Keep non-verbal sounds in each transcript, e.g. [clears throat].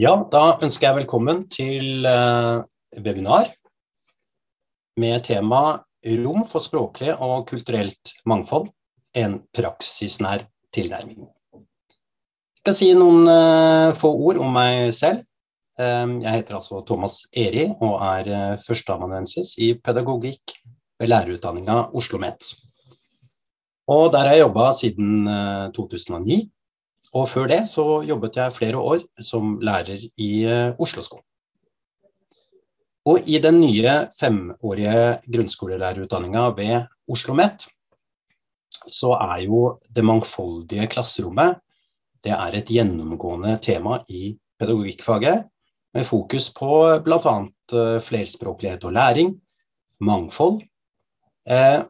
Ja, da ønsker jeg velkommen til uh, webinar med tema Rom for språklig og kulturelt mangfold en praksisnær tilnærming. Jeg skal si noen uh, få ord om meg selv. Um, jeg heter altså Thomas Eri og er førsteamanuensis i pedagogikk ved lærerutdanninga Oslo OsloMet. Og der har jeg jobba siden 2009 og før det så jobbet jeg flere år som lærer i uh, Oslo-skolen. Og i den nye femårige grunnskolelærerutdanninga ved Oslo OsloMet, så er jo det mangfoldige klasserommet det er et gjennomgående tema i pedagogikkfaget, med fokus på bl.a. Eh, flerspråklighet og læring, mangfold, eh,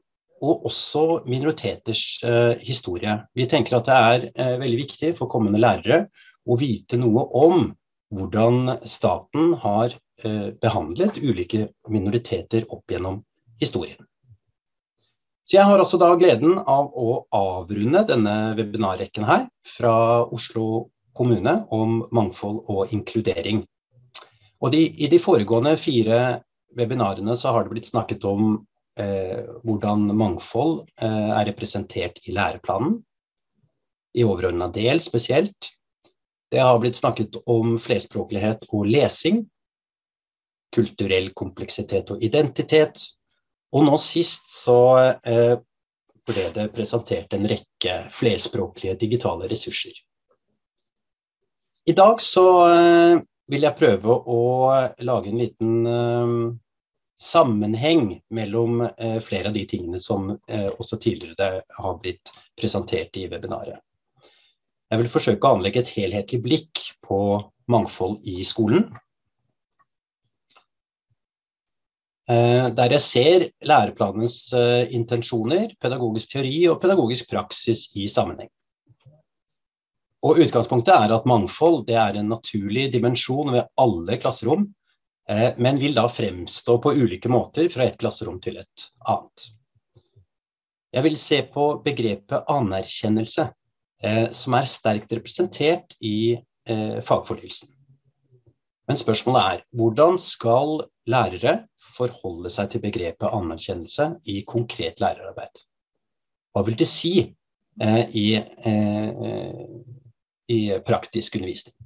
og også minoriteters eh, historie. Vi tenker at det er eh, veldig viktig for kommende lærere å vite noe om hvordan staten har eh, behandlet ulike minoriteter opp gjennom historien. Så jeg har altså da gleden av å avrunde denne webinarrekken her fra Oslo kommune om mangfold og inkludering. Og de, I de foregående fire webinarene så har det blitt snakket om hvordan mangfold eh, er representert i læreplanen. I overordna del spesielt. Det har blitt snakket om flerspråklighet og lesing. Kulturell kompleksitet og identitet. Og nå sist så eh, ble det presentert en rekke flerspråklige digitale ressurser. I dag så eh, vil jeg prøve å lage en liten eh, sammenheng mellom eh, flere av de tingene som eh, også tidligere har blitt presentert i webinaret. Jeg vil forsøke å anlegge et helhetlig blikk på mangfold i skolen. Eh, der jeg ser læreplanens intensjoner, pedagogisk teori og pedagogisk praksis i sammenheng. Og Utgangspunktet er at mangfold er en naturlig dimensjon ved alle klasserom men vil da fremstå på ulike måter fra et klasserom til et annet. Jeg vil se på begrepet anerkjennelse, eh, som er sterkt representert i eh, fagfornyelsen. Men spørsmålet er hvordan skal lærere forholde seg til begrepet anerkjennelse i konkret lærerarbeid? Hva vil det si i, i praktisk undervisning?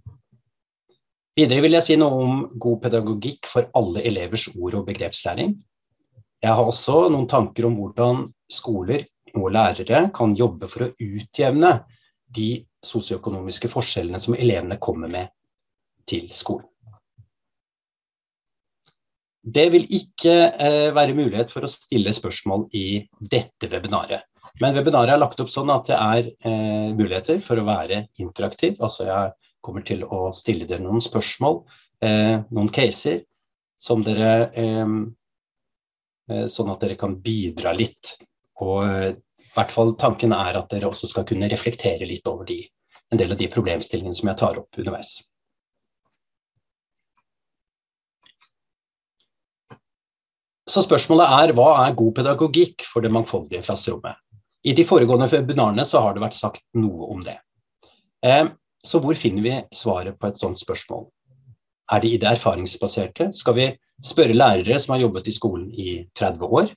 Videre vil jeg si noe om god pedagogikk for alle elevers ord- og begrepslæring. Jeg har også noen tanker om hvordan skoler og lærere kan jobbe for å utjevne de sosioøkonomiske forskjellene som elevene kommer med til skolen. Det vil ikke eh, være mulighet for å stille spørsmål i dette webinaret. Men webinaret er lagt opp sånn at det er eh, muligheter for å være interaktiv. Altså jeg kommer til å stille dere noen spørsmål, eh, noen caser, som dere eh, eh, Sånn at dere kan bidra litt. Og i hvert fall tanken er at dere også skal kunne reflektere litt over de, en del av de problemstillingene som jeg tar opp underveis. Så spørsmålet er hva er god pedagogikk for det mangfoldige klasserommet? I de foregående webinarene så har det vært sagt noe om det. Eh, så hvor finner vi svaret på et sånt spørsmål? Er det i det erfaringsbaserte? Skal vi spørre lærere som har jobbet i skolen i 30 år?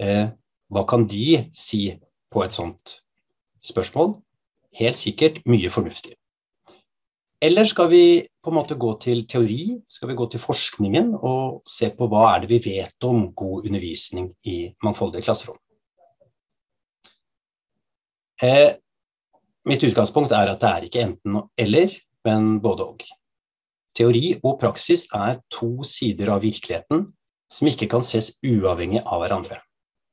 Eh, hva kan de si på et sånt spørsmål? Helt sikkert mye fornuftig. Eller skal vi på en måte gå til teori, skal vi gå til forskningen og se på hva er det vi vet om god undervisning i mangfoldige klasserom? Eh, Mitt utgangspunkt er at det er ikke enten eller, men både og. Teori og praksis er to sider av virkeligheten som ikke kan ses uavhengig av hverandre,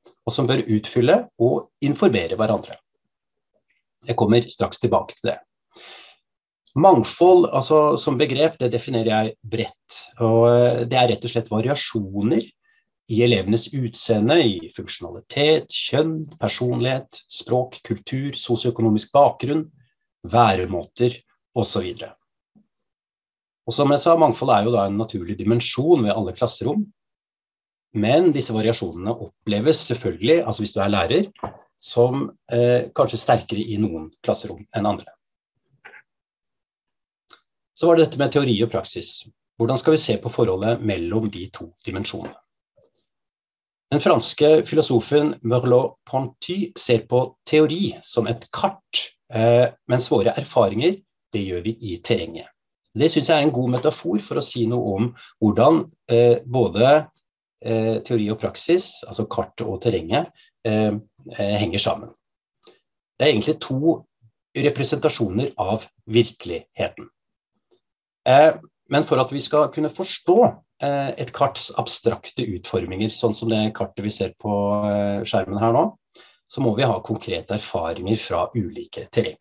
og som bør utfylle og informere hverandre. Jeg kommer straks tilbake til det. Mangfold altså, som begrep det definerer jeg bredt. og Det er rett og slett variasjoner i elevenes utseende, i funksjonalitet, kjønn, personlighet, språk, kultur, sosioøkonomisk bakgrunn, væremåter osv. Og som jeg sa, Mangfold er jo da en naturlig dimensjon ved alle klasserom. Men disse variasjonene oppleves selvfølgelig, altså hvis du er lærer, som eh, kanskje sterkere i noen klasserom enn andre. Så var det dette med teori og praksis. Hvordan skal vi se på forholdet mellom de to dimensjonene? Den franske filosofen Merleau-Ponty ser på teori som et kart, eh, mens våre erfaringer det gjør vi i terrenget. Det syns jeg er en god metafor for å si noe om hvordan eh, både eh, teori og praksis, altså kartet og terrenget, henger sammen. Det er egentlig to representasjoner av virkeligheten. Men for at vi skal kunne forstå et karts abstrakte utforminger, sånn som det kartet vi ser på eh, skjermen her nå, så må vi ha konkrete erfaringer fra ulike terreng.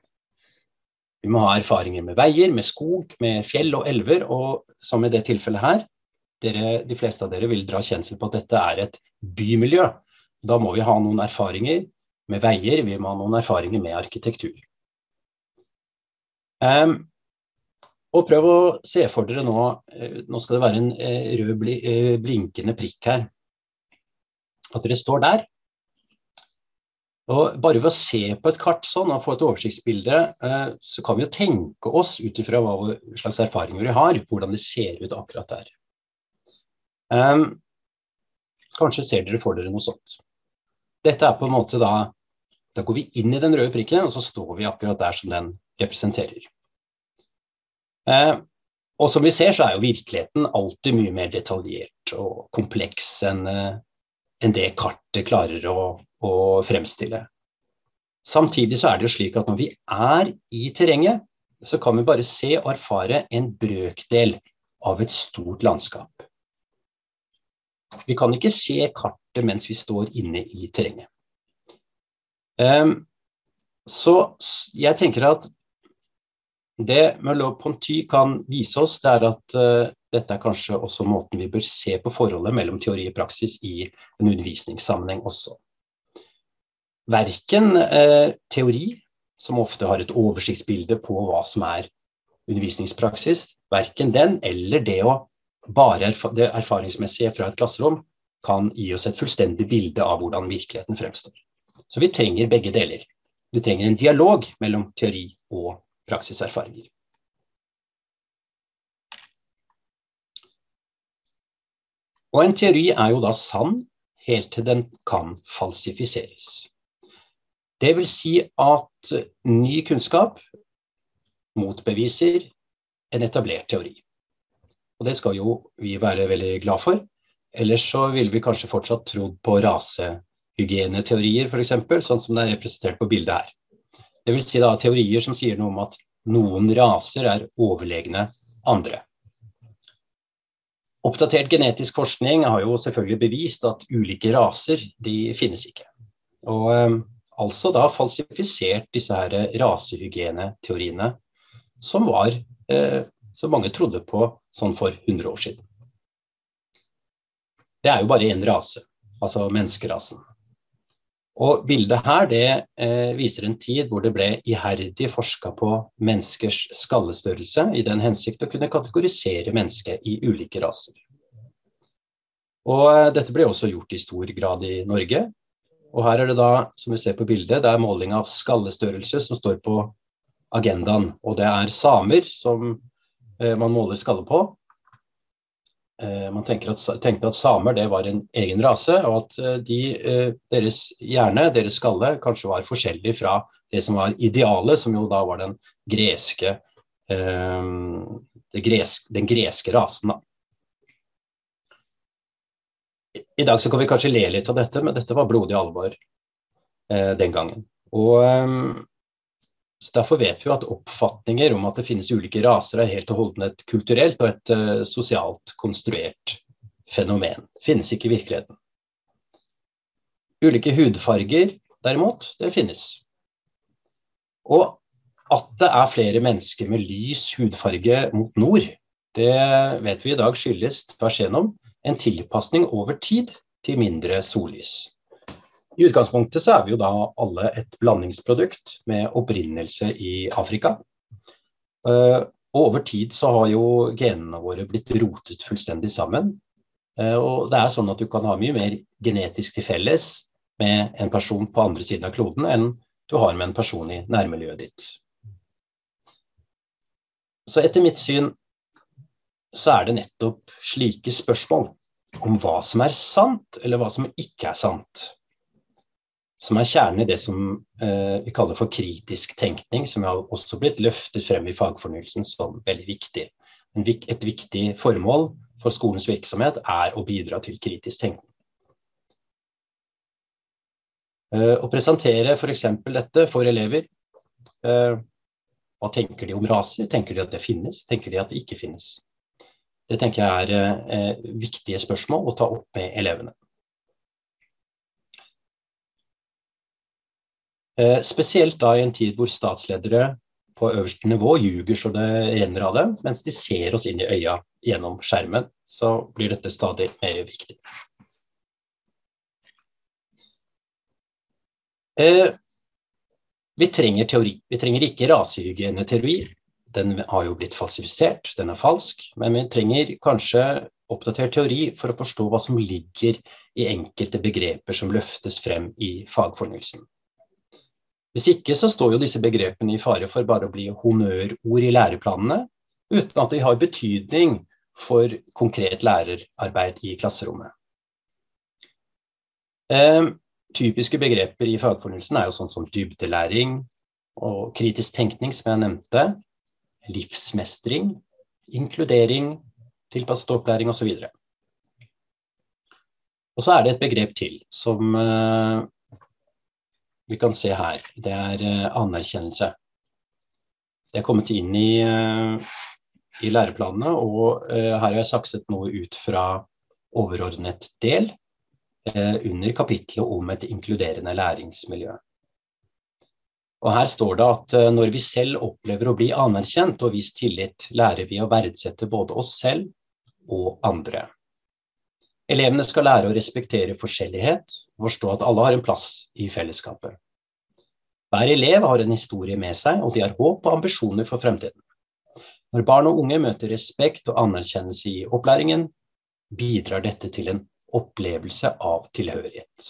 Vi må ha erfaringer med veier, med skog, med fjell og elver, og som i det tilfellet her, dere, de fleste av dere vil dra kjensel på at dette er et bymiljø. Da må vi ha noen erfaringer med veier, vi må ha noen erfaringer med arkitektur. Um, og prøv å se for dere nå eh, Nå skal det være en eh, rød eh, blinkende prikk her. At dere står der. Og bare ved å se på et kart sånn og få et oversiktsbilde, så kan vi jo tenke oss ut ifra hva slags erfaringer vi har, hvordan det ser ut akkurat der. Um, kanskje ser dere for dere noe sånt. Dette er på en måte da Da går vi inn i den røde prikken, og så står vi akkurat der som den representerer. Eh, og som vi ser, så er jo virkeligheten alltid mye mer detaljert og kompleks enn eh, en det kartet klarer å, å, fremstille. Samtidig så er det jo slik at når vi er i terrenget, så kan vi bare se og erfare en brøkdel av et stort landskap. Vi kan ikke se kartet mens vi står inne i terrenget. Um, så jeg tenker at det Møllo Ponty kan vise oss, det er at uh, dette er kanskje også måten vi bør se på forholdet mellom teori og praksis i en undervisningssammenheng også. Verken uh, teori, som ofte har et oversiktsbilde på hva som er undervisningspraksis, verken den eller det å bare erf det erfaringsmessige fra et klasserom kan gi oss et fullstendig bilde av hvordan virkeligheten fremstår. Så vi trenger begge deler. Vi trenger en dialog mellom teori og praksiserfaringer. Og en teori er jo da sann helt til den kan falsifiseres. Det vil si at ny kunnskap motbeviser en etablert teori. Og det skal jo vi være veldig glad for. Ellers så ville vi kanskje fortsatt trodd på rasehygieneteorier, f.eks., sånn som det er representert på bildet her. Det vil si da teorier som sier noe om at noen raser er overlegne andre. Oppdatert genetisk forskning har jo selvfølgelig bevist at ulike raser de finnes ikke. Og eh, altså da falsifisert disse her rasehygieneteoriene som var eh, som mange trodde på sånn for 100 år siden. Det er jo bare én rase, altså menneskerasen. Og bildet her det eh, viser en tid hvor det ble iherdig forska på menneskers skallestørrelse i den hensikt å kunne kategorisere mennesket i ulike raser. Og eh, dette ble også gjort i stor grad i Norge. Og her er det da, som vi ser på bildet, det er måling av skallestørrelse som står på agendaen. Og det er samer som eh, man måler skalle på. Eh, man at, tenkte at samer det var en egen rase, og at eh, de, eh, deres hjerne, deres skalle, kanskje var forskjellig fra det som var idealet, som jo da var den greske, greske den greske rasen. I dag så kan vi kanskje le litt av dette, men dette var blodig alvor den gangen. Og så Derfor vet vi at oppfatninger om at det finnes ulike raser, er helt og holdent et kulturelt og et uh, sosialt konstruert fenomen. Det finnes ikke i virkeligheten. Ulike hudfarger, derimot, det finnes. Og at det er flere mennesker med lys hudfarge mot nord, det vet vi i dag skyldes tvers igjennom en tilpasning over tid til mindre sollys. I utgangspunktet så er vi jo da alle et blandingsprodukt med opprinnelse i Afrika. Uh, og over tid så har jo genene våre blitt rotet fullstendig sammen. Uh, og det er sånn at du kan ha mye mer genetisk til felles med en person på andre siden av kloden enn du har med en person i nærmiljøet ditt. Så etter mitt syn så er det nettopp slike spørsmål om hva som er sant, eller hva som ikke er sant, som er kjernen i det som eh, vi kaller for kritisk tenkning, som har også blitt løftet frem i fagfornyelsen som veldig viktig. Et viktig formål for skolens virksomhet er å bidra til kritisk tenkning. Eh, å presentere f.eks. dette for elever. Eh, hva tenker de om raser? Tenker de at det finnes? Tenker de at det ikke finnes? Det tenker jeg er eh, viktige spørsmål å ta opp med elevene. Spesielt da i en tid hvor statsledere på øverste nivå ljuger så det renner av dem, mens de ser oss inn i øya gjennom skjermen, så blir dette stadig mer viktig. Eh, vi trenger teori. Vi trenger ikke rasehygieneteori den har jo blitt falsifisert, den er falsk. Men vi trenger kanskje oppdatert teori for å forstå hva som ligger i enkelte begreper som løftes frem i fagfornyelsen. Hvis ikke så står jo disse begrepene i fare for bare å bli honnørord i læreplanene, uten at de har betydning for konkret lærerarbeid i klasserommet. Eh, typiske begreper i fagfornyelsen er jo sånn som dybdelæring og kritisk tenkning, som jeg nevnte livsmestring, inkludering, tilpasset opplæring osv. Og, så er det et begrep til som uh, vi kan se her. Det er uh, anerkjennelse. Det er kommet inn i, uh, i læreplanene, og her har jeg sakset noe ut fra overordnet del under kapitlet om et inkluderende læringsmiljø. Og Her står det at eh, når vi selv opplever å bli anerkjent og vist tillit, lærer vi å verdsette både oss selv og andre. Elevene skal lære å respektere forskjellighet og forstå at alle har en plass i fellesskapet. Hver elev har en historie med seg, og de har håp og ambisjoner for fremtiden. Når barn og unge møter respekt og anerkjennelse i opplæringen, bidrar dette til en opplevelse av tilhørighet.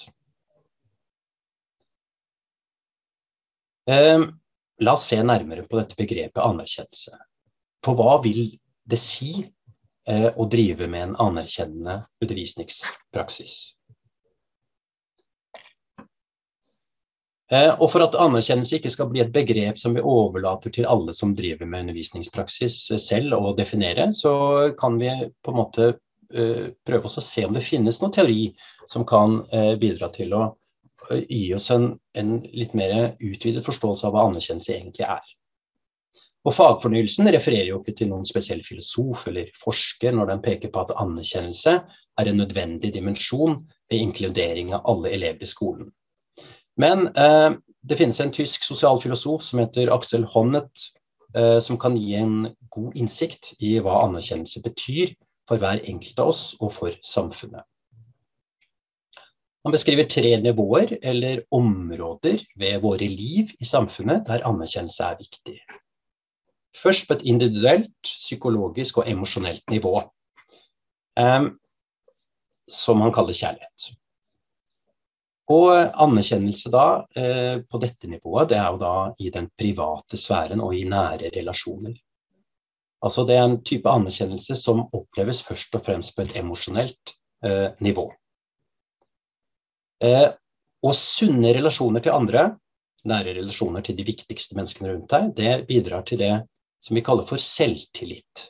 Ehm, la oss se nærmere på dette begrepet anerkjennelse. For hva vil det si eh, å drive med en anerkjennende undervisningspraksis? Eh, og For at anerkjennelse ikke skal bli et begrep som vi overlater til alle som driver med undervisningspraksis eh, selv å definere, så kan vi på en måte prøve å se om det finnes noen teori som kan bidra til å gi oss en, en, litt mer utvidet forståelse av hva anerkjennelse egentlig er. Og Fagfornyelsen refererer jo ikke til noen spesiell filosof eller forsker når den peker på at anerkjennelse er en nødvendig dimensjon ved inkludering av alle elever i skolen. Men eh, det finnes en tysk sosialfilosof som heter Axel Honneth, eh, som kan gi en god innsikt i hva anerkjennelse betyr for hver enkelt av oss og for samfunnet. Han beskriver tre nivåer eller områder ved våre liv i samfunnet der anerkjennelse er viktig. Først på et individuelt, psykologisk og emosjonelt nivå, um, som han kaller kjærlighet. Og anerkjennelse da, eh, på dette nivået, det er jo da i den private sfæren og i nære relasjoner. Altså det er en type anerkjennelse som oppleves først og fremst på et emosjonelt eh, nivå. Eh, og sunne relasjoner til andre, nære relasjoner til de viktigste menneskene rundt deg, det bidrar til det som vi kaller for selvtillit.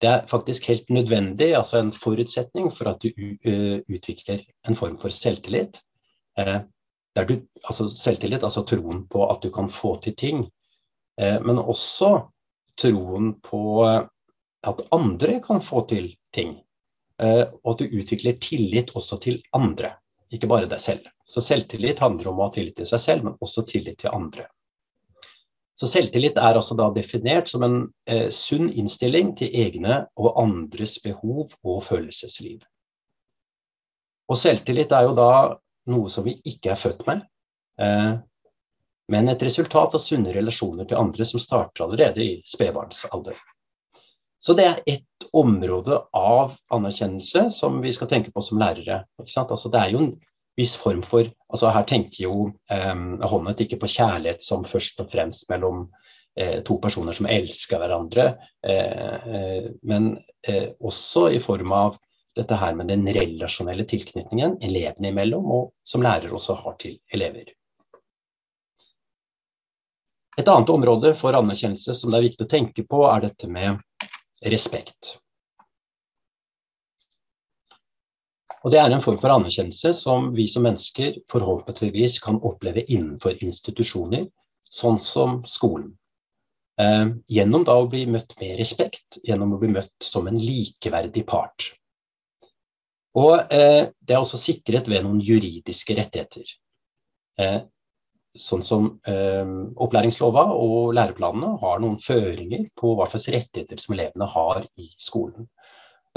Det er faktisk helt nødvendig, altså en forutsetning for at du utvikler en form for selvtillit. Uh, du, altså selvtillit, altså troen på at du kan få til ting. Uh, men også troen på at andre kan få til ting. og at du utvikler tillit også til andre ikke bare deg selv. Så selvtillit handler om å ha tillit til seg selv, men også tillit til andre. Så selvtillit er altså da definert som en eh, sunn innstilling til egne og andres behov og følelsesliv. Og selvtillit er jo da noe som vi ikke er født med, eh, men et resultat av sunne relasjoner til andre som starter allerede i spedbarnsalder. Så det er ett område av anerkjennelse som vi skal tenke på som lærere. Altså, det er jo en viss form for altså Her tenker jo eh, Håndhet ikke på kjærlighet som først og fremst mellom eh, to personer som elsker hverandre, eh, men også i form av dette her med den relasjonelle tilknytningen elevene imellom, og som lærer også har til elever. Et annet område for anerkjennelse som det er viktig å tenke på, er dette med respekt. Og Det er en form for anerkjennelse som vi som mennesker forhåpentligvis kan oppleve innenfor institusjoner, sånn som skolen. Eh, gjennom da å bli møtt med respekt, gjennom å bli møtt som en likeverdig part. Og eh, det er også sikret ved noen juridiske rettigheter. Eh, sånn som eh, opplæringslova og læreplanene har noen føringer på hva slags rettigheter som elevene har i skolen.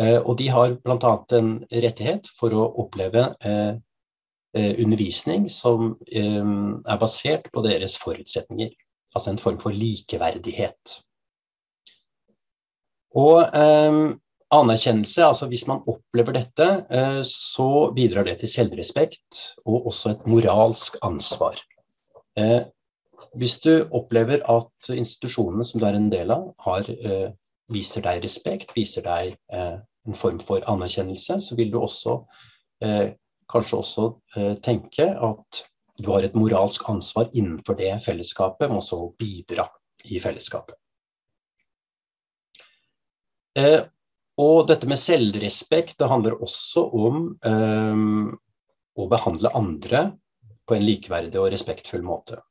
Eh, og de har bl.a. en rettighet for å oppleve eh, eh, undervisning som er basert på deres forutsetninger. Altså en form for likeverdighet. Og anerkjennelse, altså hvis man opplever dette, så bidrar det til selvrespekt og også et moralsk ansvar. Hvis du opplever at institusjonene som du er en del av, har viser deg respekt, viser deg eh, en form for anerkjennelse, så vil du også eh, kanskje også eh, tenke at du har et moralsk ansvar innenfor det fellesskapet, men også bidra i fellesskapet. Eh, og dette med selvrespekt, det handler også om eh, å behandle andre på en likeverdig og respektfull måte.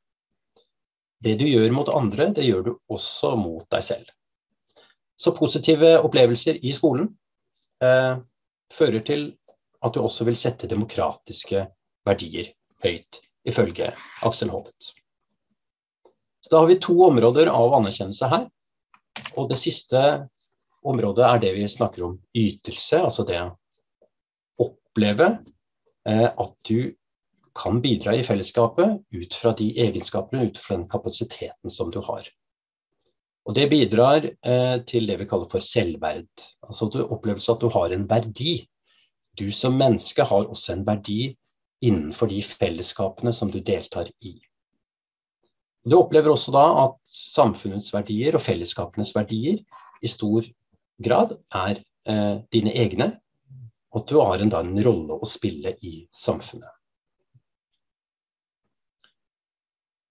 Det du gjør mot andre, det gjør du også mot deg selv. Så positive opplevelser i skolen eh, fører til at du også vil sette demokratiske verdier høyt, ifølge Aksel Hovet. Så da har vi to områder av anerkjennelse her. Og det siste området er det vi snakker om ytelse, altså det å oppleve eh, at du kan bidra i fellesskapet ut fra de egenskapene, ut fra den kapasiteten som du har. Og Det bidrar eh, til det vi kaller for selvverd. Altså at du opplever at du har en verdi. Du som menneske har også en verdi innenfor de fellesskapene som du deltar i. Du opplever også da at samfunnets verdier og fellesskapenes verdier i stor grad er eh, dine egne, og at du har en, da, en rolle å spille i samfunnet.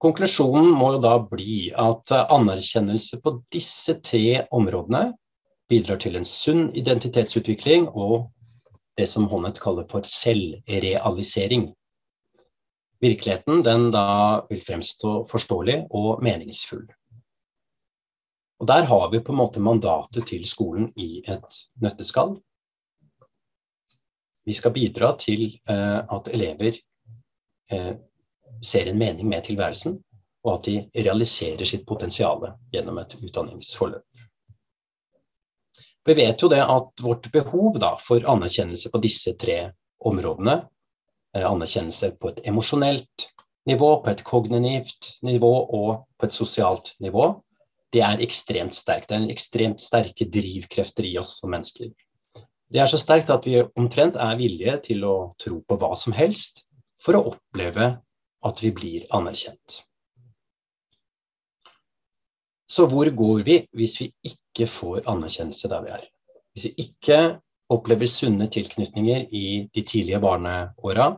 Konklusjonen må jo da bli at anerkjennelse på disse tre områdene bidrar til en sunn identitetsutvikling og det som Honnet kaller for selvrealisering. Virkeligheten den da vil fremstå forståelig og meningsfull. Og Der har vi på en måte mandatet til skolen i et nøtteskall. Vi skal bidra til eh, at elever eh, ser en mening med tilværelsen, og at de realiserer sitt potensial gjennom et utdanningsforløp. Vi vet jo det at vårt behov da, for anerkjennelse på disse tre områdene, eh, anerkjennelse på et emosjonelt nivå, på et kognitivt nivå og på et sosialt nivå, det er ekstremt sterkt. Det er en ekstremt sterke drivkrefter i oss som mennesker. Det er så sterkt at vi omtrent er villige til å tro på hva som helst for å oppleve at vi blir anerkjent. Så hvor går vi hvis vi ikke får anerkjennelse der vi er? Hvis vi ikke opplever sunne tilknytninger i de tidlige barneåra,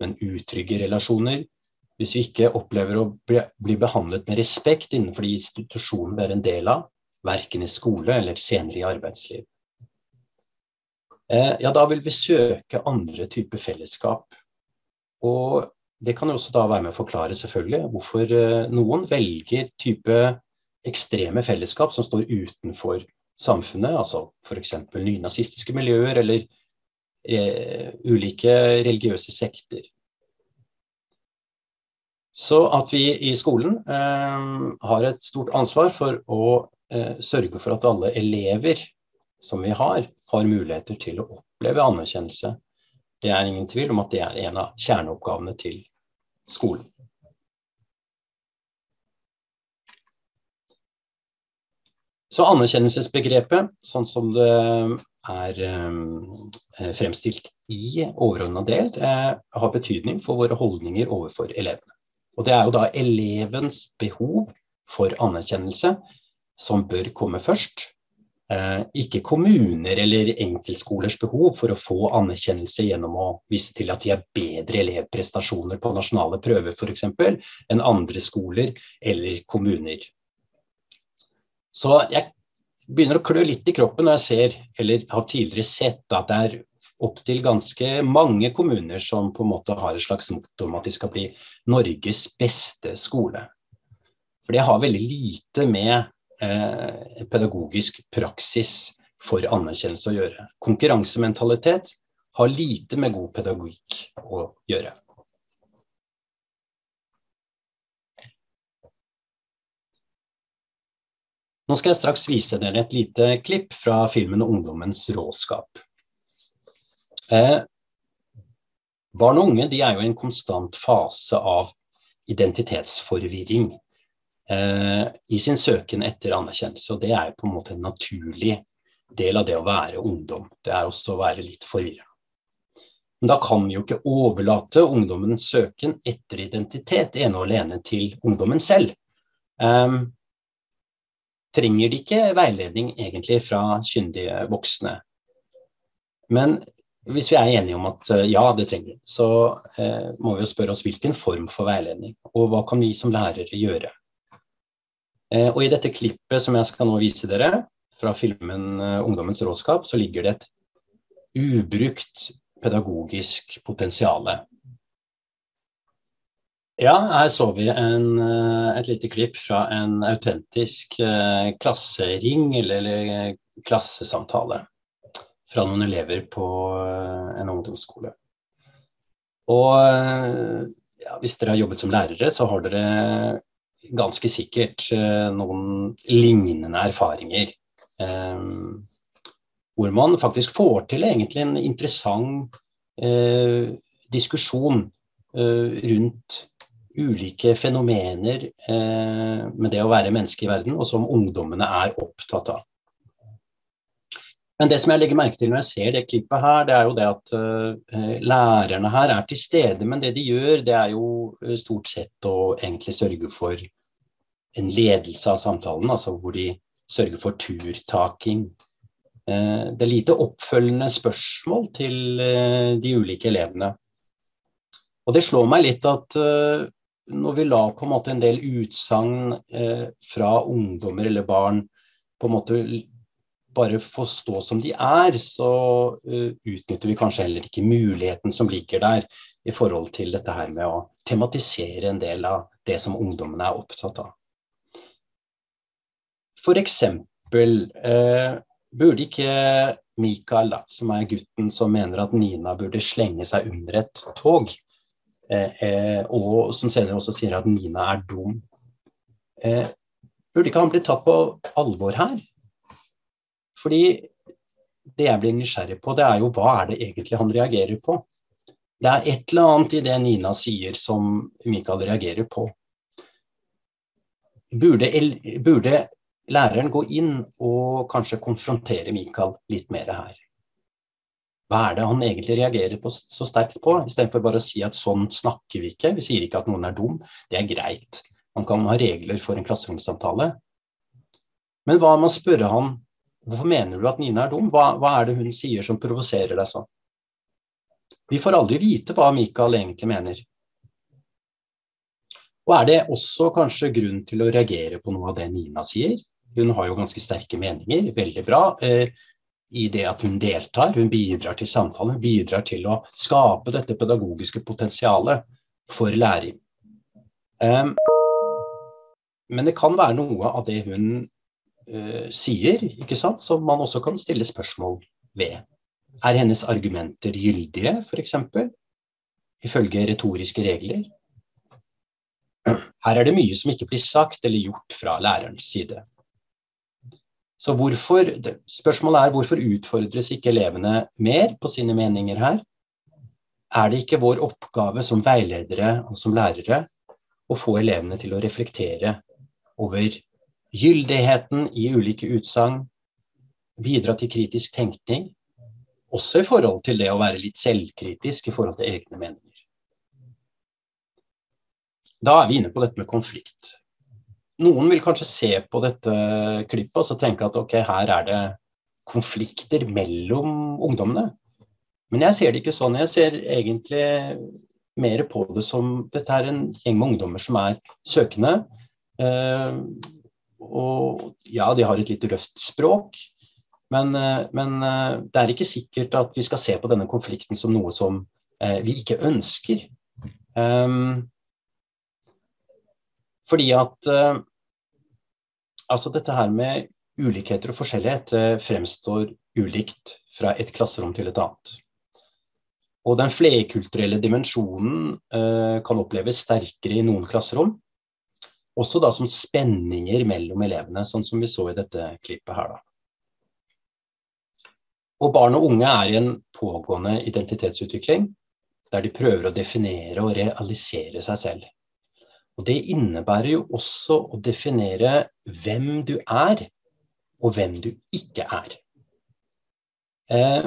men utrygge relasjoner, hvis vi ikke opplever å bli behandlet med respekt innenfor de institusjonene vi er en del av, verken i skole eller senere i arbeidsliv, eh, ja, da vil vi søke andre typer fellesskap. Og det kan jo også da være med å forklare selvfølgelig hvorfor eh, noen velger type ekstreme fellesskap som står utenfor samfunnet, altså f.eks. nynazistiske miljøer eller eh, ulike religiøse sekter. Så at vi i skolen eh, har et stort ansvar for å eh, sørge for at alle elever som vi har, har muligheter til å oppleve anerkjennelse. Det er ingen tvil om at det er en av kjerneoppgavene til skolen. Så anerkjennelsesbegrepet, sånn som det er eh, fremstilt i overordna del, eh, har betydning for våre holdninger overfor elevene. Og det er jo da elevens behov for anerkjennelse som bør komme først. Eh, ikke kommuner eller enkeltskolers behov for å få anerkjennelse gjennom å vise til at de har bedre elevprestasjoner på nasjonale prøver f.eks. enn andre skoler eller kommuner. Så jeg begynner å klø litt i kroppen når jeg ser, eller har tidligere sett, at det er opptil ganske mange kommuner som på en måte har et slags motto om at de skal bli Norges beste skole. For det har veldig lite med eh, pedagogisk praksis for anerkjennelse å gjøre. Konkurransementalitet har lite med god pedagogikk å gjøre. Nå skal jeg straks vise dere et lite klipp fra filmen 'Ungdommens råskap'. Eh, barn og unge er jo i en konstant fase av identitetsforvirring i sin søken etter anerkjennelse. Og det er på en måte en naturlig del av det å være ungdom. Det er også å være litt forvirra. Men da kan vi jo ikke overlate ungdommens søken etter identitet ene og alene til ungdommen selv. Um, trenger de ikke veiledning egentlig fra kyndige voksne. Men hvis vi er enige om at eh, ja, det trenger de, så eh, må vi jo spørre oss hvilken form for veiledning, og hva kan vi som lærere gjøre. Eh, og i dette klippet som jeg skal nå vise dere, fra filmen eh, 'Ungdommens råskap', så ligger det et ubrukt pedagogisk potensiale. Ja, her så vi en, eh, et lite klipp fra en autentisk klassering eller, eller, klassesamtale fra noen elever på en ungdomsskole. Og ja, hvis dere har jobbet som lærere, så har dere ganske sikkert noen lignende erfaringer. hvor man faktisk får til egentlig en interessant diskusjon rundt ulike fenomener eh, med det å være menneske i verden, og som ungdommene er opptatt av. Men det som jeg legger merke til når jeg ser det klippet her, det er jo det at uh, lærerne her er til stede. Men det de gjør, det er jo eh, stort sett å egentlig sørge for en ledelse av samtalen. Altså hvor de sørger for turtaking. Uh, det er lite oppfølgende spørsmål til uh, de ulike elevene. Og det slår meg litt at når vi la på en måte en del utsagn fra ungdommer eller barn på en måte bare få stå som de er, så uh, utnytter vi kanskje heller ikke muligheten som ligger der i forhold til dette her med å tematisere en del av det som ungdommene er opptatt av. Eksempel uh, burde ikke Mikael, som er gutten som mener at Nina burde slenge seg under et tog, Eh, eh, og som senere også sier at Nina er dum. Eh, burde ikke han bli tatt på alvor her? Fordi det jeg blir nysgjerrig på, det er jo hva er det egentlig han reagerer på? Det er et eller annet i det Nina sier som Mikael reagerer på. Burde, burde læreren gå inn og kanskje konfrontere Mikael litt mer her? Hva er det han egentlig reagerer på, så sterkt på, istedenfor bare å si at sånn snakker vi ikke. Vi sier ikke at noen er dum. Det er greit. Man kan ha regler for en klasseromssamtale. Men hva med å spørre han hvorfor mener du at Nina er dum? Hva, hva er det hun sier som provoserer deg sånn? Vi får aldri vite hva Michael egentlig mener. Og er det også kanskje grunn til å reagere på noe av det Nina sier? Hun har jo ganske sterke meninger, veldig bra. Eh, i det at hun deltar, hun bidrar til samtalen, hun bidrar til å skape dette pedagogiske potensialet for læring. Um, men det kan være noe av det hun sier, ikke sant, som man også kan stille spørsmål ved. Er hennes argumenter gyldige, f.eks., ifølge retoriske regler? Her er det mye som ikke blir sagt eller gjort fra lærerens side. Så hvorfor, spørsmålet er hvorfor utfordres ikke elevene mer på sine meninger her? Er det ikke vår oppgave som veiledere og som lærere å få elevene til å reflektere over gyldigheten i ulike utsagn, bidra til kritisk tenkning, også i forhold til det å være litt selvkritisk i forhold til egne meninger. Da er vi inne på dette med konflikt. noen vil kanskje se på dette klippet og så tenke at ok, her er det konflikter mellom ungdommene. Men jeg ser det ikke sånn. Jeg ser egentlig mer på det som Dette er en gjeng med ungdommer som er søkende. Eh, og ja, de har et litt røft språk. Men, eh, men, eh, det er ikke sikkert at vi skal se på denne konflikten som noe som eh, vi ikke ønsker. Um, fordi at uh, Altså dette her med ulikheter og forskjellighet uh, fremstår ulikt fra et klasserom til et annet. Og den flerkulturelle dimensjonen uh, kan oppleves sterkere i noen klasserom. Også da som spenninger mellom elevene, sånn som vi så i dette klippet her. da. Og barn og unge er i en pågående identitetsutvikling der de prøver å definere og realisere seg selv. Og Det innebærer jo også å definere hvem du er, og hvem du ikke er. Eh,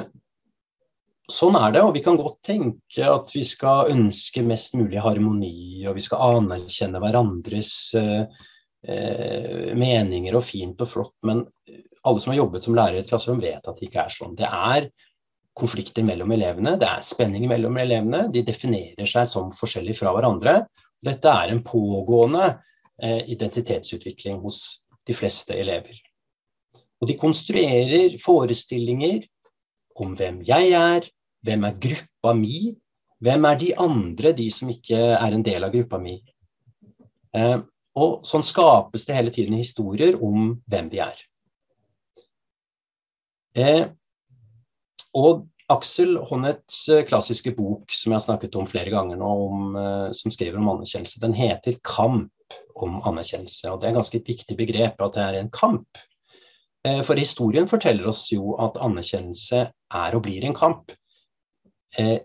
sånn er det, og vi kan godt tenke at vi skal ønske mest mulig harmoni, og vi skal anerkjenne hverandres eh, eh, meninger og fint og flott, men alle som har jobbet som lærer i et klasserom, vet at det ikke er sånn. Det er konflikter mellom elevene, det er spenning mellom elevene. De definerer seg som forskjellige fra hverandre. Dette er en pågående eh, identitetsutvikling hos de fleste elever. Og de konstruerer forestillinger om hvem jeg er, hvem er gruppa mi, hvem er de andre, de som ikke er en del av gruppa mi. Eh, og sånn skapes det hele tiden historier om hvem vi er. Eh, og Aksel Honnets eh, klassiske bok som jeg har snakket om flere ganger nå, om, eh, som skriver om anerkjennelse, den heter 'Kamp om anerkjennelse'. og Det er et ganske viktig begrep at det er en kamp. Eh, for historien forteller oss jo at anerkjennelse er og blir en kamp. Eh,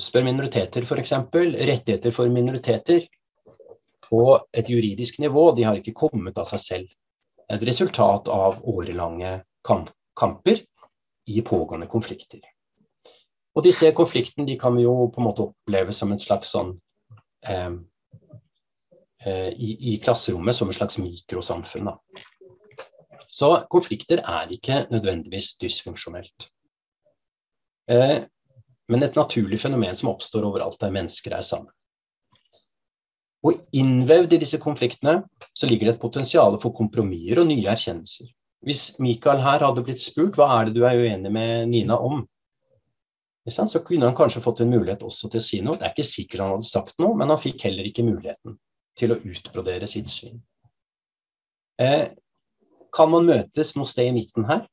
spør minoriteter f.eks. Rettigheter for minoriteter på et juridisk nivå de har ikke kommet av seg selv. Et resultat av årelange kamp kamper i pågående konflikter. Og disse konfliktene de kan vi jo på en måte oppleve som et slags sånn eh, eh, i, i, klasserommet som et slags mikrosamfunn. Da. Så konflikter er ikke nødvendigvis dysfunksjonelt. Eh, men et naturlig fenomen som oppstår overalt der mennesker er sammen. Og innvevd i disse konfliktene så ligger det et potensial for kompromisser og nye erkjennelser. Hvis Mikael her hadde blitt spurt hva er det du er uenig med Nina om, så kunne han kanskje fått en mulighet også til å si noe. Det er ikke sikkert han hadde sagt noe, men han fikk heller ikke muligheten til å utbrodere sitt syn. Eh, kan man møtes noe sted i midten her?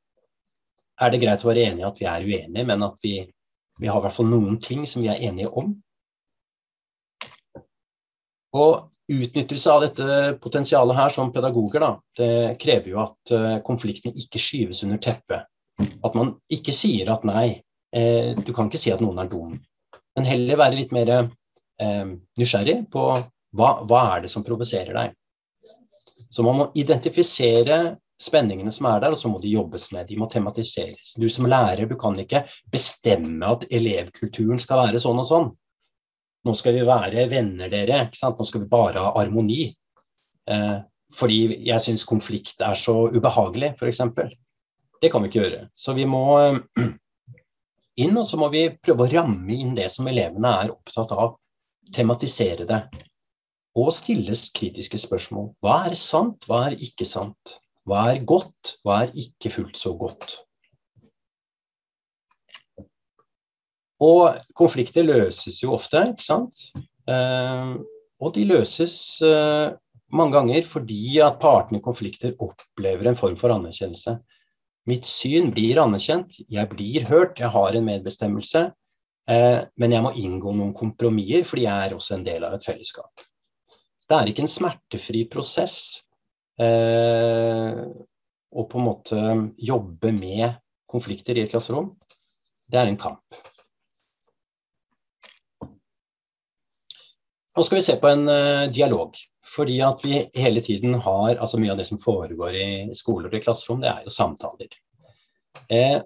Er det greit å være enige at vi er uenige, men at vi, vi har i hvert fall noen ting som vi er enige om? Og utnyttelse av dette potensialet her som pedagoger, da, det krever jo at uh, konfliktene ikke skyves under teppet. At man ikke sier at nei, eh, du kan ikke si at noen er dum. Men heller være litt mer eh, nysgjerrig på hva, hva er det som provoserer deg. Så man må identifisere spenningene som er der, og så må de jobbes med. De må tematiseres. Du som lærer, du kan ikke bestemme at elevkulturen skal være sånn og sånn. Nå skal vi være venner, dere. ikke sant? Nå skal vi bare ha harmoni. Eh, fordi jeg syns konflikt er så ubehagelig, f.eks. Det kan vi ikke gjøre. Så vi må eh, inn, og så må vi prøve å ramme inn det som elevene er opptatt av. Tematisere det. Og stilles kritiske spørsmål. Hva er sant, hva er ikke sant? Hva er godt, hva er ikke fullt så godt? Og konflikter løses jo ofte, ikke sant. Eh, og de løses eh, mange ganger fordi at partene i konflikter opplever en form for anerkjennelse. Mitt syn blir anerkjent, jeg blir hørt, jeg har en medbestemmelse. Eh, men jeg må inngå noen kompromisser, fordi jeg er også en del av et fellesskap. det er ikke en smertefri prosess å på en måte jobbe med konflikter i et klasserom. Det er en kamp. Nå skal vi se på en uh, dialog. Fordi at vi hele tiden har altså Mye av det som foregår i skoler og i klasserom, det er jo samtaler. Eh,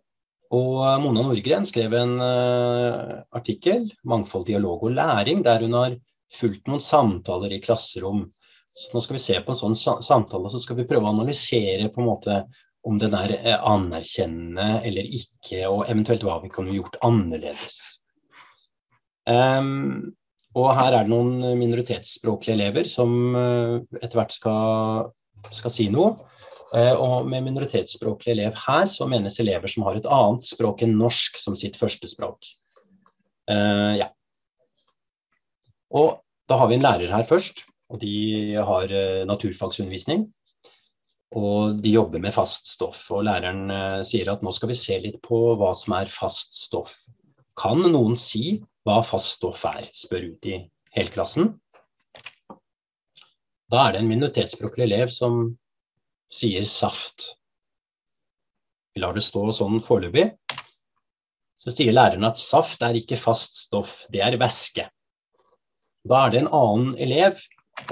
og Mona Nordgren skrev en eh, artikkel, 'Mangfold, dialog og læring', der hun har fulgt noen samtaler i klasserom Så nå skal vi se på en sånn samtale, så skal vi prøve å analysere på en måte om den er eh, anerkjennende eller ikke, og eventuelt hva vi kunne gjort annerledes. Um, og her er det noen minoritetsspråklige elever som uh, etter hvert skal, skal si noe. Uh, og med minoritetsspråklig elev her så menes elever som har et annet språk enn norsk som sitt første språk. Uh, ja. Og da har vi en lærer her først, og de har naturfagsundervisning. Og de jobber med fast stoff. Og læreren sier at nå skal vi se litt på hva som er fast stoff. Kan noen si hva fast stoff er, spør ut i helklassen. Da er det en minoritetsspråklig elev som sier saft. Vi lar det stå sånn foreløpig. Så sier læreren at saft er ikke fast stoff, det er væske. Da er det en annen elev,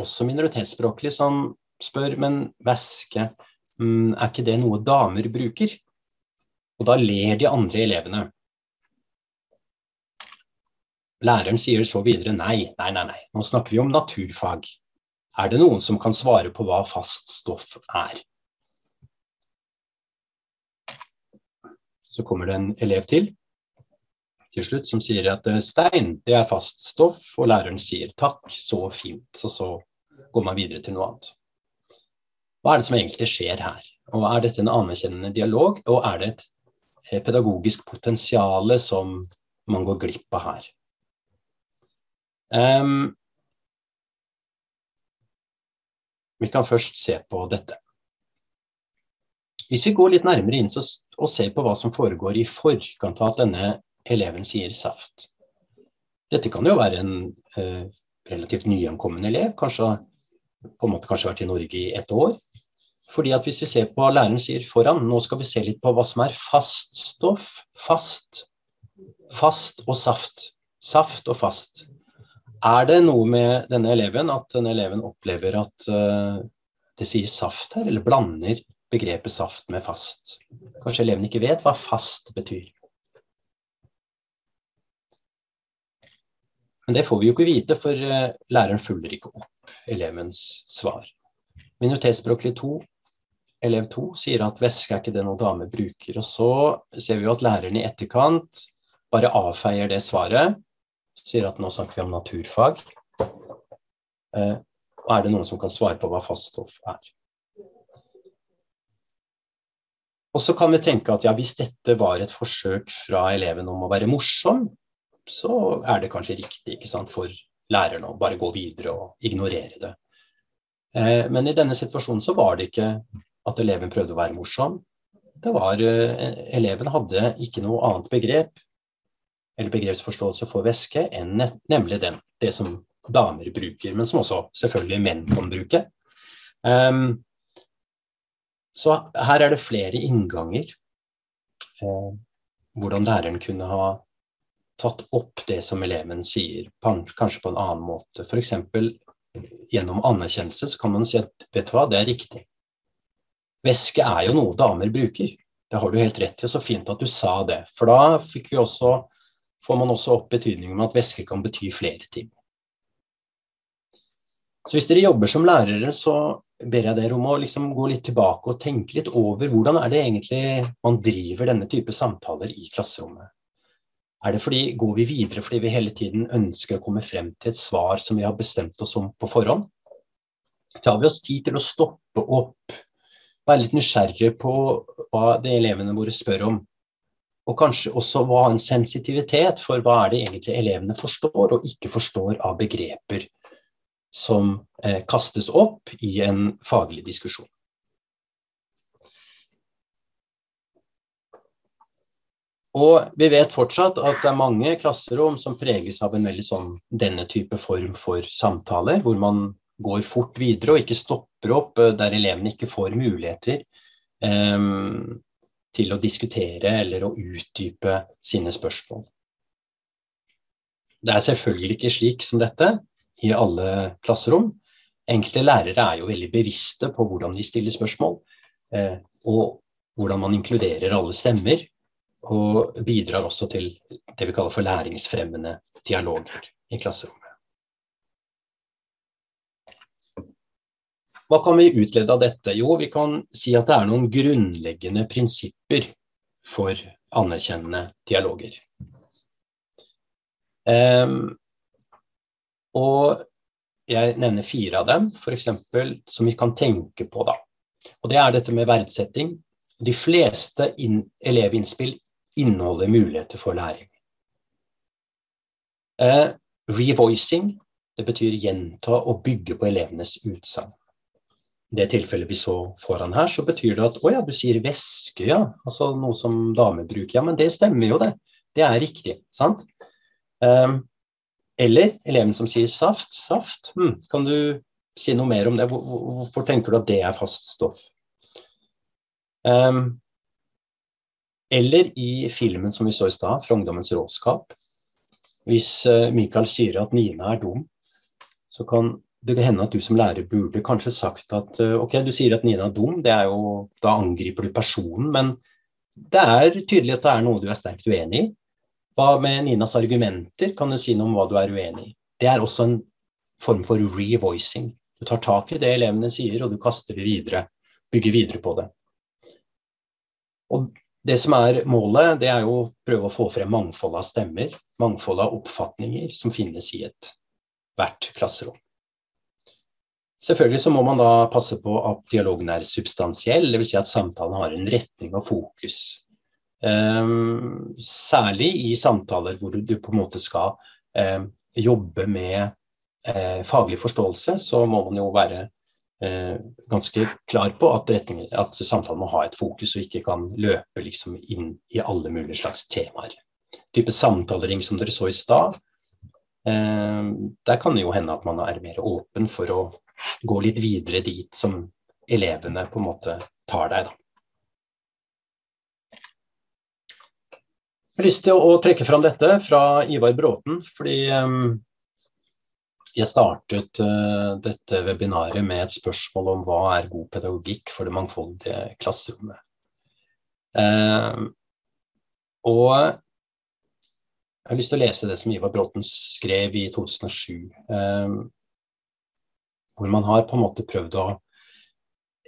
også minoritetsspråklig, som spør men væske, mm, er ikke det noe damer bruker? Og da ler de andre elevene. Læreren sier så videre nei, nei, nei, nei, nå snakker vi om naturfag. Er det noen som kan svare på hva fast stoff er? Så kommer det en elev til til slutt som sier at eh, stein, det er fast stoff, og læreren sier takk, så fint. Og så går man videre til noe annet. Hva er det som egentlig skjer her? Og Er dette en anerkjennende dialog, og er det et eh, pedagogisk potensial som man går glipp av her? Um, vi kan først se på dette. Hvis vi går litt nærmere inn og ser på hva som foregår i forkant av at denne eleven sier saft. Dette kan jo være en eh, relativt nyankommen elev, kanskje på en måte kanskje vært i Norge i ett år. Fordi at Hvis vi ser på hva læreren sier foran, nå skal vi se litt på hva som er fast stoff. Fast. Fast og saft. Saft og fast. Er det noe med denne eleven at denne eleven opplever at uh, det sier saft her, eller blander begrepet saft med fast? Kanskje eleven ikke vet hva fast betyr. Men det får vi jo ikke vite, for uh, læreren følger ikke opp elevens svar. Minoritetsspråklig 2, elev 2, sier at væske er ikke det noen dame bruker. Og så ser vi jo at læreren i etterkant bare avfeier det svaret sier at nå snakker vi om naturfag. Eh, er det noen som kan svare på hva faststoff er? Og så kan vi tenke at ja, hvis dette var et forsøk fra eleven om å være morsom, så er det kanskje riktig sant, for læreren å bare gå videre og ignorere det. Eh, men i denne situasjonen så var det ikke at eleven prøvde å være morsom. Det var, eh, Eleven hadde ikke noe annet begrep eller begrepsforståelse for væske enn nemlig den, det som damer bruker, men som også selvfølgelig menn kan bruke. Um, så her er det flere innganger. Uh, hvordan læreren kunne ha tatt opp det som eleven sier, kanskje på en annen måte. F.eks. gjennom anerkjennelse så kan man si at vet du hva, det er riktig. Væske er jo noe damer bruker. Det har du helt rett i, og så fint at du sa det. For da også får man også opp betydningen med at væske kan bety flere ting. Så hvis dere jobber som lærere, så ber jeg dere om å liksom gå litt tilbake og tenke litt over hvordan er det egentlig man driver denne type samtaler i klasserommet. Er det fordi, Går vi videre fordi vi hele tiden ønsker å komme frem til et svar som vi har bestemt oss om på forhånd? Tar vi oss tid til å stoppe opp, være litt nysgjerrige på hva de elevene våre spør om, og kanskje også ha en sensitivitet for hva er det egentlig elevene forstår og ikke forstår av begreper som eh, kastes opp i en faglig diskusjon. Og vi vet fortsatt at det er mange klasserom som preges av en veldig sånn denne type form for samtaler, hvor man går fort videre og ikke stopper opp eh, der elevene ikke får muligheter um, til å diskutere eller å utdype sine spørsmål. Det er selvfølgelig ikke slik som dette i alle klasserom. Enkelte lærere er jo veldig bevisste på hvordan de stiller spørsmål, eh, og hvordan man inkluderer alle stemmer, og bidrar også til det vi kaller for læringsfremmende dialoger i klasserommet. Hva kan vi utlede av dette? Jo, vi kan si at det er noen grunnleggende prinsipper for anerkjennende dialoger. Um, og jeg nevner fire av dem, f.eks. som vi kan tenke på. da. Og Det er dette med verdsetting. De fleste elevinnspill inneholder muligheter for læring. Eh, revoicing, det betyr gjenta og bygge på elevenes utsagn det tilfellet vi så foran her, så betyr det at å ja, du sier væske, ja. Altså noe som damer bruker. Ja, men det stemmer jo, det. Det er riktig. Sant? Um, eller eleven som sier saft. Saft. Hm, kan du si noe mer om det? Hvorfor tenker du at det er fast stoff? Um, eller i filmen som vi så i stad, 'Fra ungdommens råskap'. Hvis uh, Michael sier at Nina er dum, så kan det hende at du som lærer burde kanskje sagt at eh, ok, du sier at Nina er dum, er jo, da angriper du personen. Men det er tydelig at det er noe du er sterkt uenig i. Hva med Ninas argumenter? Kan du si noe om hva du er uenig i? Det er også en form for revoicing. Du tar tak i det elevene sier, og du kaster det videre. Bygger videre på det. Og det som er målet, det er jo å prøve å få frem mangfold av stemmer, mangfold av oppfatninger som finnes i et hvert klasserom. Selvfølgelig så må man da passe på at dialogen er substansiell, dvs. Si at samtalen har en retning og fokus. Um, særlig i samtaler hvor du på en måte skal um, jobbe med uh, faglig forståelse, så må man jo være ganske klar på at, at, samtalen må ha et fokus og ikke kan løpe liksom inn i alle mulige slags temaer. Type samtalering som dere så i stad, uh, der kan det jo hende at man er mer åpen for å gå litt videre dit som elevene på en måte tar deg, da. Jeg har lyst til å trekke fram dette fra Ivar Bråten, fordi um, jeg startet uh, dette webinaret med et spørsmål om hva er god pedagogikk for det mangfoldige klasserommet. Uh, og jeg har lyst til å lese det som Ivar Bråten skrev i 2007. Uh, hvor man har på en måte prøvd å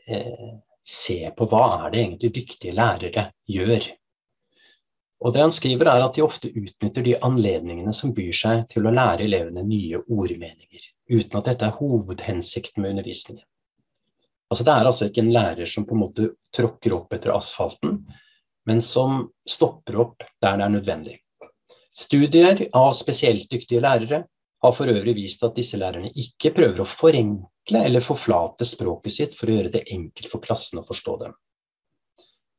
eh, se på hva er det egentlig dyktige lærere gjør. Og det han skriver er at de ofte utnytter de anledningene som byr seg til å lære elevene nye ordmeninger, uten at dette er hovedhensikten med undervisningen. Altså Det er altså ikke en lærer som på en måte tråkker opp etter asfalten, men som stopper opp der det er nødvendig. Studier av spesielt dyktige lærere har for øvrig vist at disse lærerne ikke prøver å forenkle eller forflate språket sitt for å gjøre det enkelt for klassen å forstå dem.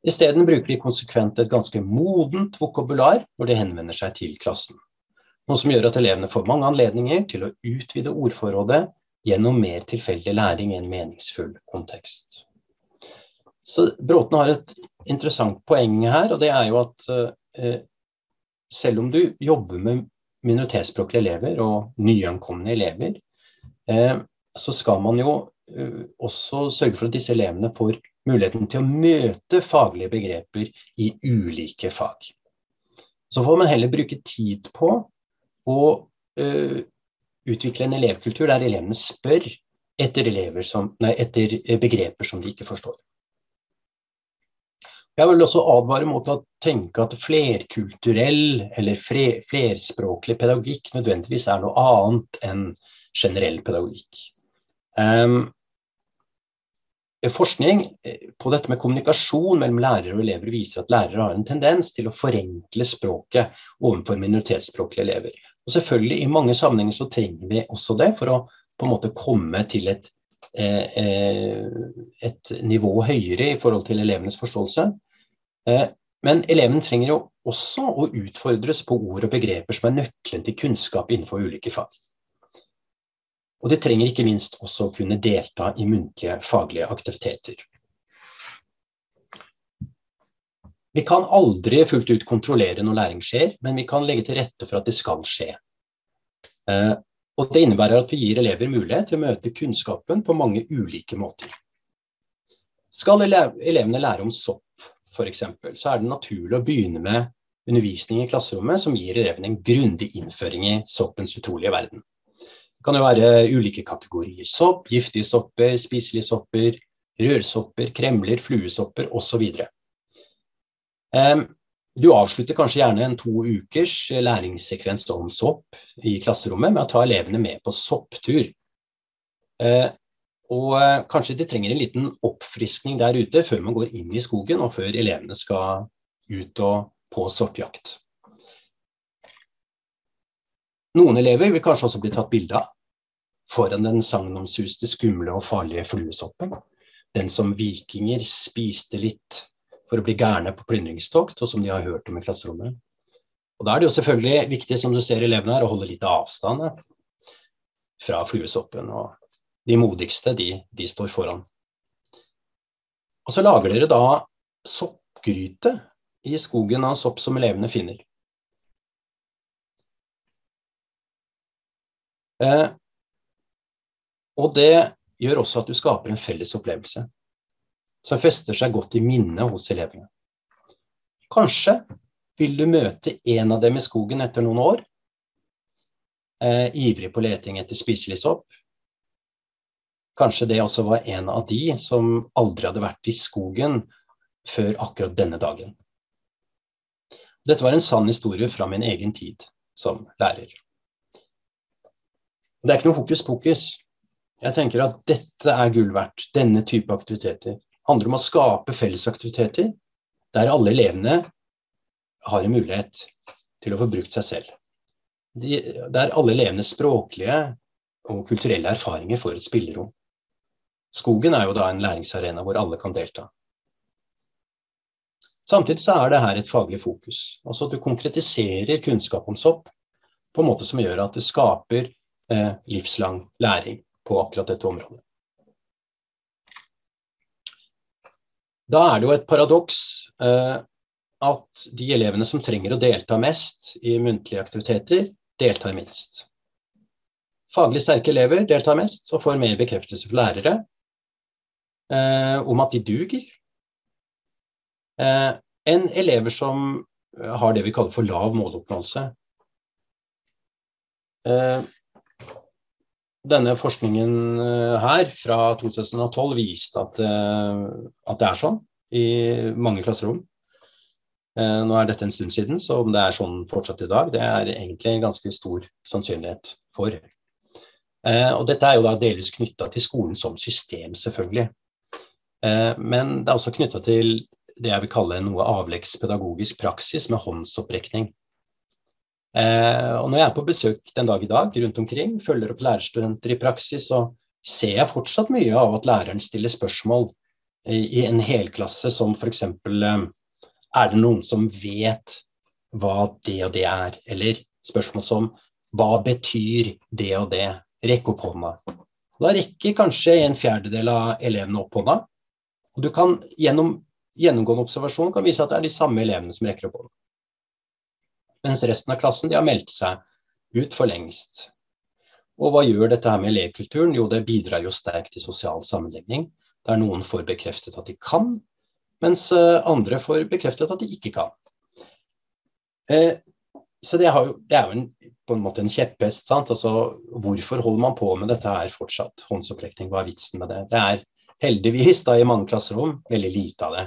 Isteden bruker de konsekvent et ganske modent vokabular når de henvender seg til klassen. Noe som gjør at elevene får mange anledninger til å utvide ordforrådet gjennom mer tilfeldig læring i en meningsfull kontekst. Så Bråten har et interessant poeng her, og det er jo at eh, selv om du jobber med minoritetsspråklige elever og nyankomne elever, eh, så skal man jo eh, også sørge for at disse elevene får muligheten til å møte faglige begreper i ulike fag. Så får man heller bruke tid på å uh, utvikle en elevkultur der elevene spør etter, som, nei, etter begreper som de ikke forstår. Jeg vil også advare mot å tenke at flerkulturell eller flerspråklig pedagogikk nødvendigvis er noe annet enn generell pedagogikk. Um, forskning eh, på dette med kommunikasjon mellom lærere og elever viser at lærere har en tendens til å forenkle språket overfor minoritetsspråklige elever. Og selvfølgelig I mange sammenhenger så trenger vi også det for å på en måte komme til et, eh, eh et nivå høyere i forhold til elevenes forståelse. Eh, men eleven trenger jo også å utfordres på ord og begreper som er nøkkelen til kunnskap innenfor ulike fag. Og de trenger ikke minst også å kunne delta i muntlige faglige aktiviteter. Vi kan aldri fullt ut kontrollere når læring skjer, men vi kan legge til rette for at det skal skje. Eh, og Det innebærer at vi gir elever mulighet til å møte kunnskapen på mange ulike måter. Skal elevene lære om sopp f.eks., så er det naturlig å begynne med undervisning i klasserommet som gir elevene en grundig innføring i soppens utrolige verden. Det kan jo være ulike kategorier sopp, giftige sopper, spiselige sopper, rørsopper, kremler, fluesopper osv. Du avslutter kanskje gjerne en to ukers læringssekvens om sopp i klasserommet med å ta elevene med på sopptur. Eh, og eh, kanskje de trenger en liten oppfriskning der ute før man går inn i skogen, og før elevene skal ut og på soppjakt. Noen elever vil kanskje også bli tatt bilde av foran den sagnomsuste, skumle og farlige fluesoppen. Den som vikinger spiste litt for å bli gærne på plyndringstokt, og som de har hørt om i klasserommet. Og Da er det jo selvfølgelig viktig, som du ser elevene her, å holde litt avstand fra fluesoppen. Og de modigste, de, de står foran. Og så lager dere da soppgryte i skogen av sopp som elevene finner. Eh, og det gjør også at du skaper en felles opplevelse som fester seg godt i minnet hos elevene. Kanskje vil du møte en av dem i skogen etter noen år, eh, ivrig på leting etter spiselig sopp. Kanskje det også var en av de som aldri hadde vært i skogen før akkurat denne dagen. Dette var en sann historie fra min egen tid som lærer. Det er ikke noe hokus pokus. Jeg tenker at dette er gull verdt, denne type aktiviteter Det handler om å skape fellesaktiviteter der alle elevene har en mulighet til å få brukt seg selv. De, der alle elevenes språklige og kulturelle erfaringer får et spillerom. Skogen er jo da en læringsarena hvor alle kan delta. Samtidig så er det her et faglig fokus. Altså at du konkretiserer kunnskap om sopp på en måte som gjør at det skaper livslang læring på akkurat dette området. Da er det jo et paradoks eh, at de elevene som trenger å delta mest i muntlige aktiviteter, deltar minst. Faglig sterke elever deltar mest og får mer bekreftelse fra lærere eh, om at de duger, eh, enn elever som har det vi kaller for lav måloppnåelse. Eh, denne forskningen eh, her fra 2012 viste at, eh, at, det er sånn i mange klasserom. Eh, nå er dette en stund siden, så om det er sånn fortsatt i dag, det er egentlig en ganske stor sannsynlighet for. Og dette er jo da delvis knytta til skolen som system, selvfølgelig. Men det er også knytta til det jeg vil kalle noe avleggspedagogisk praksis med håndsopprekning. Eh, og når jeg er på besøk den dag i dag rundt omkring, følger opp lærerstudenter i praksis, så ser jeg fortsatt mye av at læreren stiller spørsmål i, en helklasse som f.eks.: eh, Er det noen som vet hva det og det er? Eller spørsmål som Hva betyr det og det? Rekk opp hånda. Da rekker kanskje en fjerdedel av elevene opp hånda. Og du kan gjennom gjennomgående observasjon kan vise at det er de samme elevene som rekker opp hånda. Mens resten av klassen de har meldt seg ut for lengst. Og hva gjør dette her med elevkulturen? Jo, det bidrar jo sterkt til sosial sammenligning, Der noen får bekreftet at de kan, mens eh, andre får bekreftet at de ikke kan. Eh, så det, jo, det, er jo en, på en måte en kjepphest. Altså, hvorfor holder man på med dette her fortsatt? Håndsopprekning, hva er vitsen med det? Det er heldigvis da i mange klasserom veldig lite av det.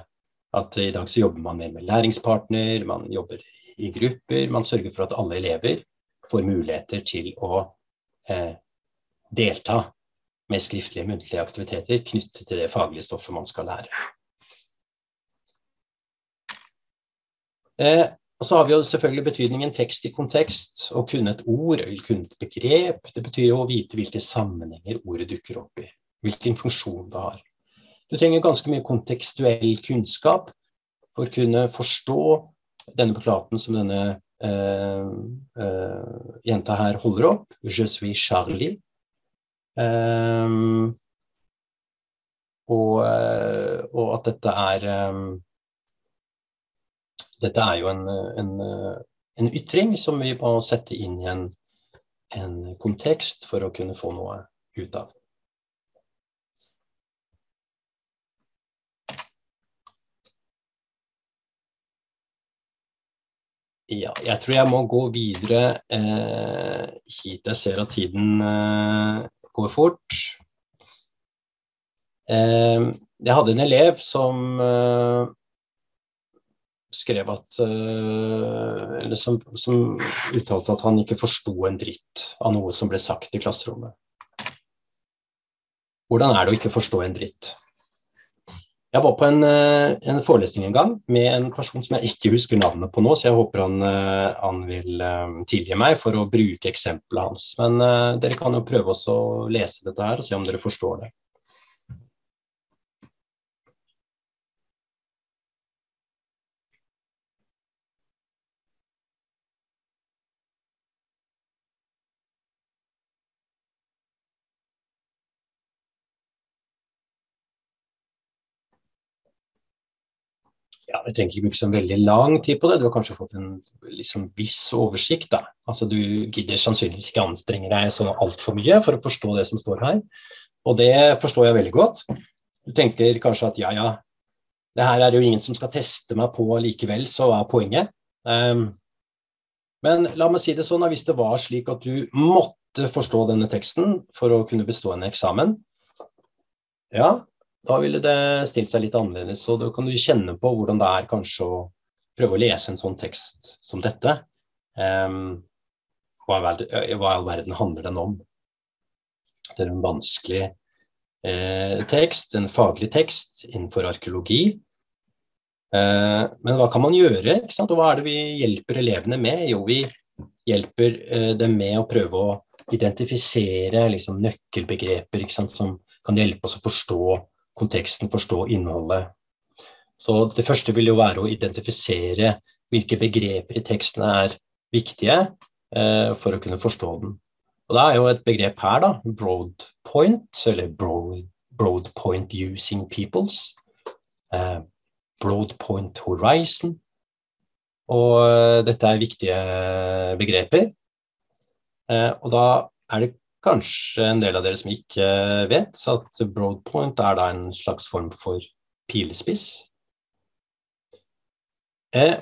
At i dag så jobber man mer med læringspartner, man jobber i grupper. Man sørger for at alle elever får muligheter til å eh, delta med skriftlige muntlige aktiviteter knyttet til det faglige stoffet man skal lære. Eh, og så har vi jo selvfølgelig betydningen tekst i kontekst. Å kunne et ord eller kunne et begrep. Det betyr jo å vite hvilke sammenhenger ordet dukker opp i. Hvilken funksjon det har. Du trenger ganske mye kontekstuell kunnskap for å kunne forstå denne plakaten som denne uh, uh, jenta her holder opp, 'Je suis Charlie'. Um, og, og, at dette er um, Dette er jo en, en, en, ytring som vi må sette inn i en, en kontekst for å kunne få noe ut av. Ja, jeg tror jeg må gå videre eh, hit. Jeg ser at tiden eh, går fort. Eh, jeg hadde en elev som eh, skrev at eh, Eller som, som, uttalte at han ikke forsto en dritt av noe som ble sagt i klasserommet. Hvordan er det å ikke forstå en dritt? Jeg var på en, eh, en, forelesning en gang med en person som jeg ikke husker navnet på nå, så jeg håper han, eh, han vil eh, tilgi meg for å bruke eksempelet hans. Men dere kan jo prøve å lese dette her og se om dere forstår det. Ja, Du trenger ikke bruke så veldig lang tid på det. Du har kanskje fått en liksom, viss oversikt. da. Altså, Du gidder sannsynligvis ikke anstrenge deg så altfor mye for å forstå det som står her. Og det forstår jeg veldig godt. Du tenker kanskje at ja, ja, det her er jo ingen som skal teste meg på likevel, så er poenget? Um, men la meg si det sånn hvis det var slik at du måtte forstå denne teksten for å kunne bestå en eksamen, ja, da ville det stilt seg litt annerledes. Og da kan du kjenne på hvordan det er kanskje å prøve å lese en sånn tekst som dette. Um, hva, i all verden handler den om? Det er en vanskelig eh, tekst, en faglig tekst innenfor arkeologi. Eh, men hva kan man gjøre? Og hva er det vi hjelper elevene med? Jo, vi hjelper eh, dem med å prøve å identifisere liksom, nøkkelbegreper som kan hjelpe oss å forstå konteksten, forstå innholdet. Så det første vil jo være å identifisere hvilke begreper i teksten er viktige eh, for å kunne forstå den. Og Det er jo et begrep her, da, broad point, eller broad, broad point using peoples. Eh, broad point horizon. Og eh, dette er viktige begreper. Eh, og da er det kanskje en del av dere som ikke vet, at broadpoint er da en slags form for pilespiss. Eh,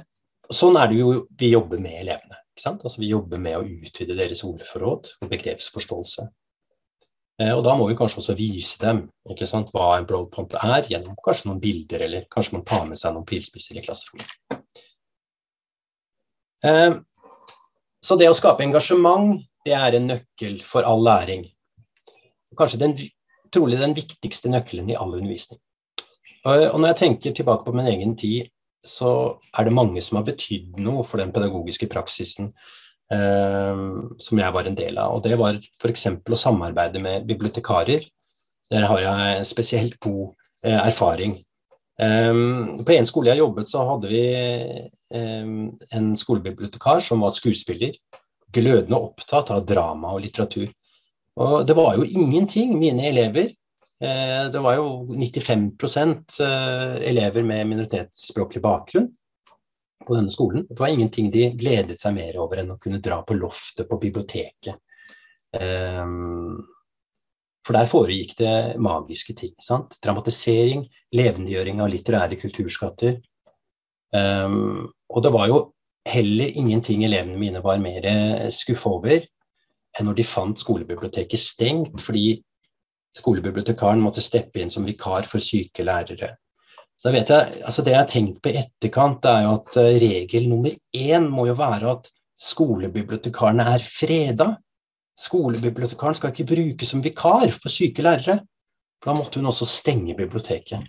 sånn er det jo vi jobber med elevene. Altså, vi jobber med å utvide deres ordforråd og begrepsforståelse. Eh, og da må vi kanskje også vise dem hva en broadpoint er, gjennom kanskje noen bilder, eller kanskje man tar med seg noen pilspisser i klasserommet. Eh, så det å skape engasjement det er en nøkkel for all læring. Kanskje den, trolig den viktigste nøkkelen i all undervisning. Og når jeg tenker tilbake på min egen tid, så er det mange som har betydd noe for den pedagogiske praksisen eh, som jeg var en del av. Og det var f.eks. å samarbeide med bibliotekarer. Der har jeg spesielt god eh, erfaring. Um, på en skole jeg jobbet, så hadde vi um, en skolebibliotekar som var skuespiller glødende opptatt av drama og litteratur. Og det var jo ingenting, mine elever eh, Det var jo 95 eh, elever med minoritetsspråklig bakgrunn på denne skolen. Det var ingenting de gledet seg mer over enn å kunne dra på loftet på biblioteket. Eh, for der foregikk det magiske ting. Sant? Dramatisering, levendegjøring av litterære kulturskatter. Og det var jo heller ingenting elevene mine var mer skuffa over enn når de fant skolebiblioteket stengt fordi skolebibliotekaren måtte steppe inn som vikar for syke lærere. Så jeg, altså Det jeg har tenkt på i etterkant, er jo at eh, regel nummer én må jo være at skolebibliotekarene er freda. Skolebibliotekaren skal ikke brukes som vikar for syke lærere. For da måtte hun også stenge biblioteket.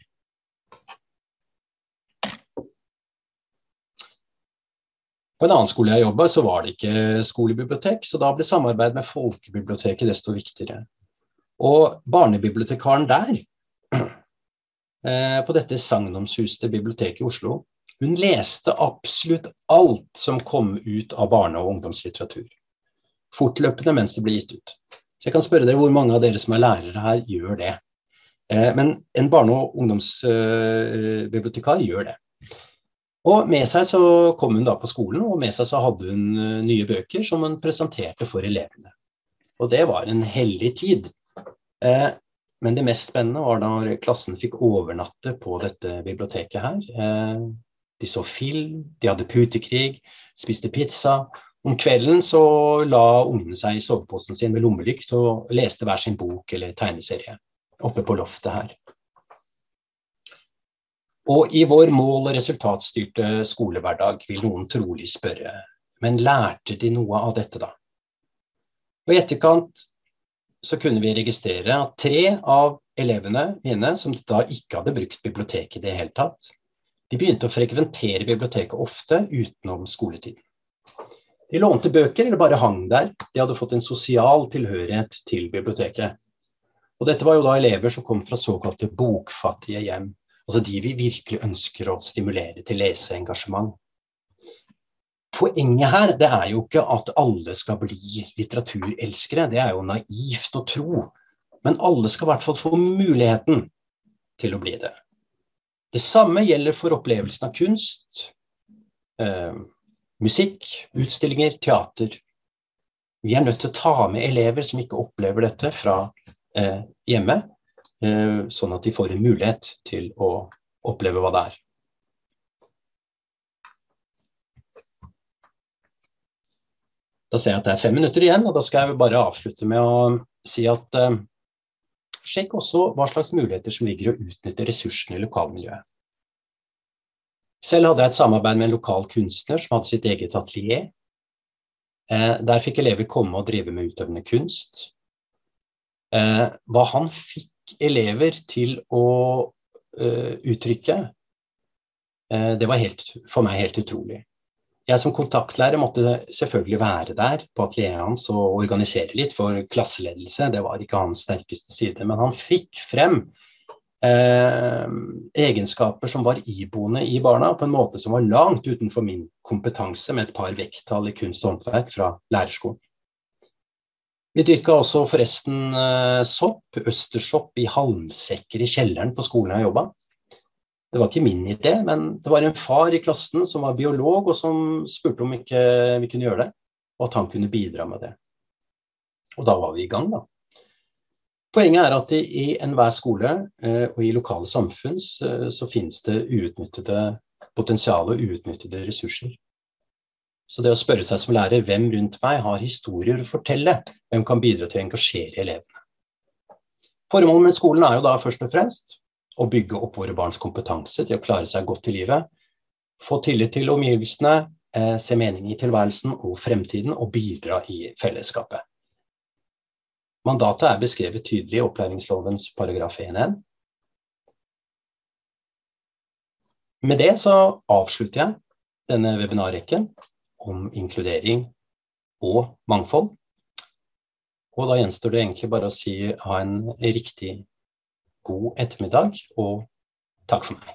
På en annen skole jeg jobba, så var det ikke skolebibliotek, så da ble samarbeid med folkebiblioteket desto viktigere. Og barnebibliotekaren der, [clears throat] eh, på dette sagnomsuste biblioteket i Oslo, hun leste absolutt alt som kom ut av barne- og ungdomslitteratur. Fortløpende mens det ble gitt ut. Så jeg kan spørre dere hvor mange av dere som er lærere her, gjør det. Eh, men en barne- og ungdomsbibliotekar gjør det. Og med seg så kom hun da på skolen, og med seg så hadde hun eh, nye bøker som hun presenterte for elevene. Og det var en hellig tid. Eh, men det mest spennende var da klassen fikk overnatte på dette biblioteket her. Eh, de så film, de hadde putekrig, spiste pizza. Om kvelden så la ungene seg i soveposen sin med lommelykt og leste hver sin bok eller tegneserie oppe på loftet her. Og i vår mål- og resultatstyrte skolehverdag vil noen trolig spørre, men lærte de noe av dette, da? Og I etterkant så kunne vi registrere at tre av elevene mine, som da ikke hadde brukt biblioteket i det hele tatt, de begynte å frekventere biblioteket ofte utenom skoletiden. De lånte bøker eller bare hang der. De hadde fått en sosial tilhørighet til biblioteket. Og dette var jo da elever som kom fra såkalte bokfattige hjem. Altså de vi virkelig ønsker å stimulere til leseengasjement. Poenget her det er jo ikke at alle skal bli litteraturelskere. Det er jo naivt å tro. Men alle skal i hvert fall få muligheten til å bli det. Det samme gjelder for opplevelsen av kunst, eh, musikk, utstillinger, teater. Vi er nødt til å ta med elever som ikke opplever dette fra eh, hjemme, sånn at de får en mulighet til å oppleve hva det er. Da ser jeg at det er fem minutter igjen, og da skal jeg bare avslutte med å si at eh, sjekk også hva slags muligheter som ligger i å utnytte ressursene i lokalmiljøet. Selv hadde jeg et samarbeid med en lokal kunstner som hadde sitt eget atelier. Eh, der fikk elever komme og drive med utøvende kunst. Eh, hva han fikk elever til å uh, uttrykke, uh, det var helt, for meg helt utrolig. Jeg som kontaktlærer måtte selvfølgelig være der på atelieret hans og organisere litt for klasseledelse. Det var ikke hans sterkeste side. Men han fikk frem eh, egenskaper som var iboende i barna, på en måte som var langt utenfor min kompetanse, med et par vekttall i kunst og håndverk fra lærerskolen. Vi dyrka også forresten eh, sopp, østersopp, i halmsekker i kjelleren på skolen jeg jobba. Det var ikke min idé, men det var en far i klassen som var biolog, og som spurte om ikke vi kunne gjøre det. Og at han kunne bidra med det. Og da var vi i gang, da. Poenget er at i enhver skole eh, og i lokale samfunn så finnes det uutnyttede potensial og uutnyttede ressurser. Så det å spørre seg som lærer hvem rundt meg har historier å fortelle, hvem kan bidra til å engasjere elevene. Formålet med skolen er jo da først og fremst å bygge opp våre barns kompetanse til å klare seg godt i livet. Få tillit til omgivelsene, eh, se mening i tilværelsen og fremtiden, og bidra i fellesskapet. Mandatet er beskrevet tydelig i opplæringslovens paragraf 1-1. Med det så avslutter jeg denne webinarrekken om inkludering og mangfold. Og da gjenstår det egentlig bare å si ha en riktig god ettermiddag, og takk for meg.